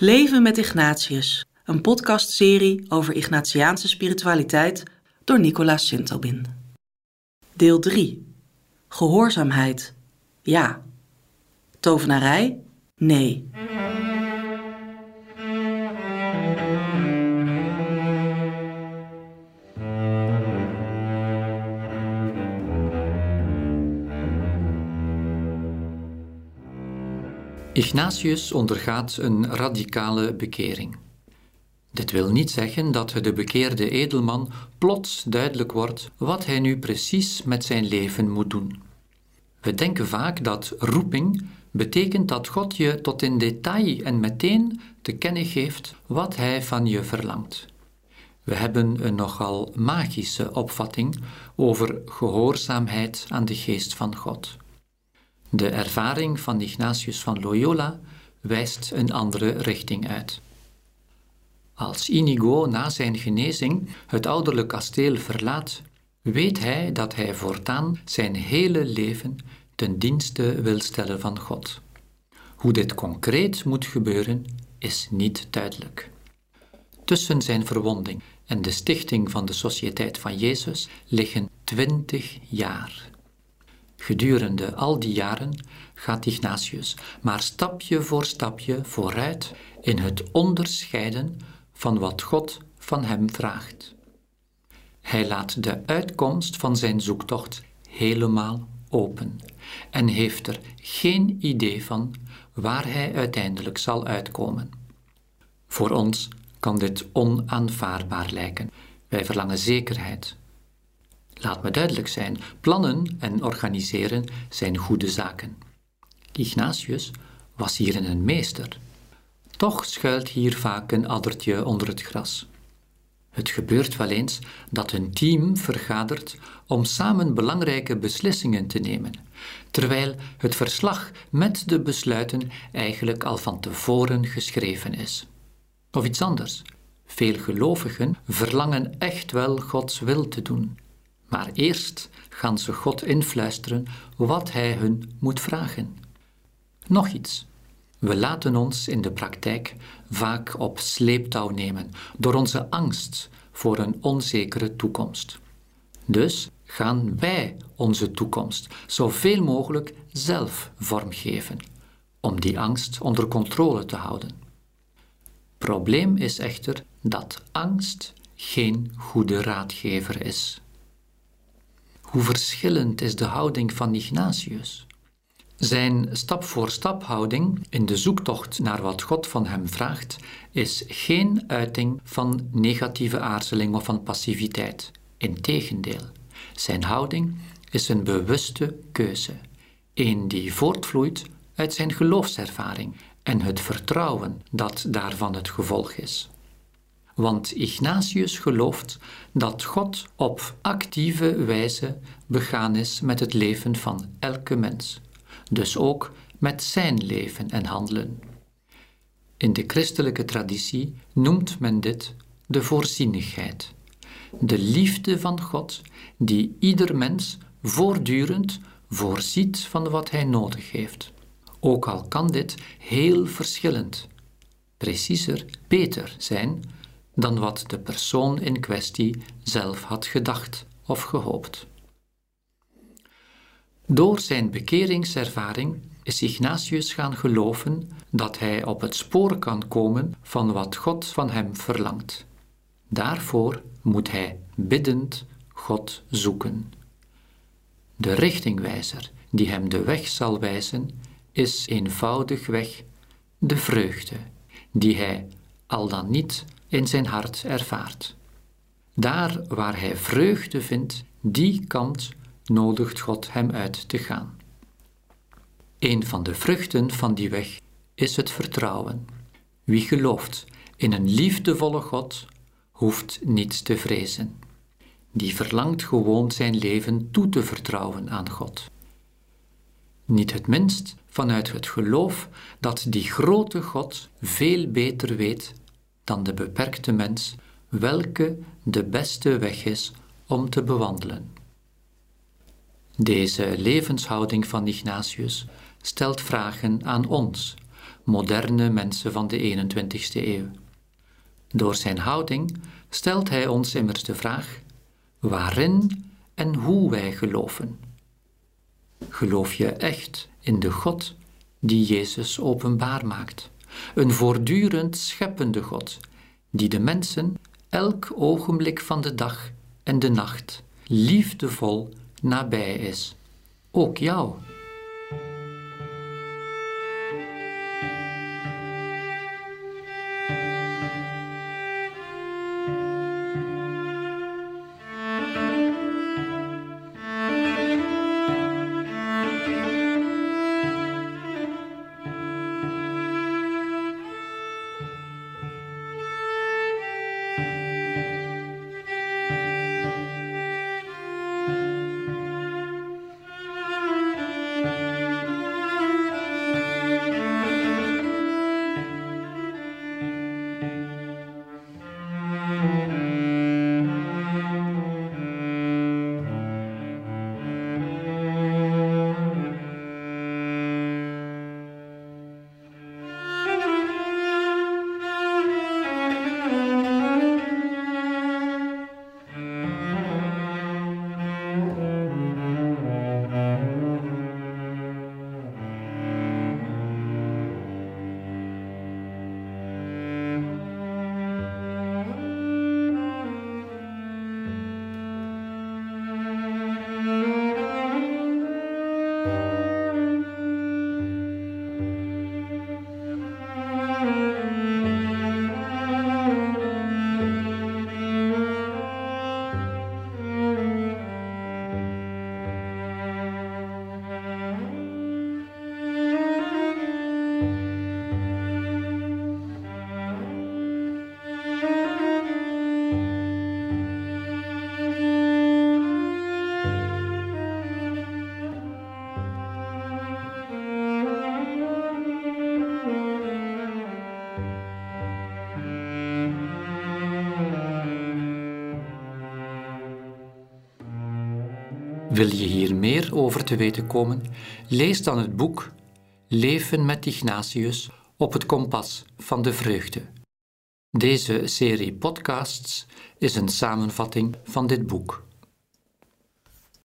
Leven met Ignatius, een podcastserie over Ignatiaanse spiritualiteit door Nicolaas Sintobin. Deel 3. Gehoorzaamheid. Ja. Tovenarij? Nee. Ignatius ondergaat een radicale bekering. Dit wil niet zeggen dat de bekeerde edelman plots duidelijk wordt wat hij nu precies met zijn leven moet doen. We denken vaak dat roeping betekent dat God je tot in detail en meteen te kennen geeft wat hij van je verlangt. We hebben een nogal magische opvatting over gehoorzaamheid aan de geest van God. De ervaring van Ignatius van Loyola wijst een andere richting uit. Als Inigo na zijn genezing het ouderlijk kasteel verlaat, weet hij dat hij voortaan zijn hele leven ten dienste wil stellen van God. Hoe dit concreet moet gebeuren, is niet duidelijk. Tussen zijn verwonding en de stichting van de Sociëteit van Jezus liggen twintig jaar. Gedurende al die jaren gaat Ignatius maar stapje voor stapje vooruit in het onderscheiden van wat God van hem vraagt. Hij laat de uitkomst van zijn zoektocht helemaal open en heeft er geen idee van waar hij uiteindelijk zal uitkomen. Voor ons kan dit onaanvaardbaar lijken. Wij verlangen zekerheid, Laat me duidelijk zijn: plannen en organiseren zijn goede zaken. Ignatius was hierin een meester. Toch schuilt hier vaak een addertje onder het gras. Het gebeurt wel eens dat een team vergadert om samen belangrijke beslissingen te nemen, terwijl het verslag met de besluiten eigenlijk al van tevoren geschreven is. Of iets anders. Veel gelovigen verlangen echt wel Gods wil te doen, maar eerst gaan ze God influisteren wat Hij hun moet vragen. Nog iets. We laten ons in de praktijk vaak op sleeptouw nemen door onze angst voor een onzekere toekomst. Dus gaan wij onze toekomst zoveel mogelijk zelf vormgeven, om die angst onder controle te houden. Probleem is echter dat angst geen goede raadgever is. Hoe verschillend is de houding van Ignatius? Zijn stap-voor-stap houding in de zoektocht naar wat God van hem vraagt, is geen uiting van negatieve aarzeling of van passiviteit. Integendeel, zijn houding is een bewuste keuze, een die voortvloeit uit zijn geloofservaring en het vertrouwen dat daarvan het gevolg is. Want Ignatius gelooft dat God op actieve wijze begaan is met het leven van elke mens, dus ook met zijn leven en handelen. In de christelijke traditie noemt men dit de voorzienigheid, de liefde van God die ieder mens voortdurend voorziet van wat hij nodig heeft. Ook al kan dit heel verschillend, preciezer, beter zijn dan wat de persoon in kwestie zelf had gedacht of gehoopt. Door zijn bekeringservaring is Ignatius gaan geloven dat hij op het spoor kan komen van wat God van hem verlangt. Daarvoor moet hij biddend God zoeken. De richtingwijzer die hem de weg zal wijzen, is eenvoudigweg de vreugde die hij al dan niet in zijn hart ervaart. Daar waar hij vreugde vindt, die kant nodigt God hem uit te gaan. Een van de vruchten van die weg is het vertrouwen. Wie gelooft in een liefdevolle God, hoeft niets te vrezen. Die verlangt gewoon zijn leven toe te vertrouwen aan God. Niet het minst vanuit het geloof dat die grote God veel beter weet dan de beperkte mens welke de beste weg is om te bewandelen. Deze levenshouding van Ignatius stelt vragen aan ons, moderne mensen van de 21ste eeuw. Door zijn houding stelt hij ons immers de vraag waarin en hoe wij geloven. Geloof je echt in de God die Jezus openbaar maakt? Een voortdurend scheppende God die de mensen elk ogenblik van de dag en de nacht liefdevol nabij is. Ook jou. Wil je hier meer over te weten komen? Lees dan het boek Leven met Ignatius op het kompas van de vreugde. Deze serie podcasts is een samenvatting van dit boek.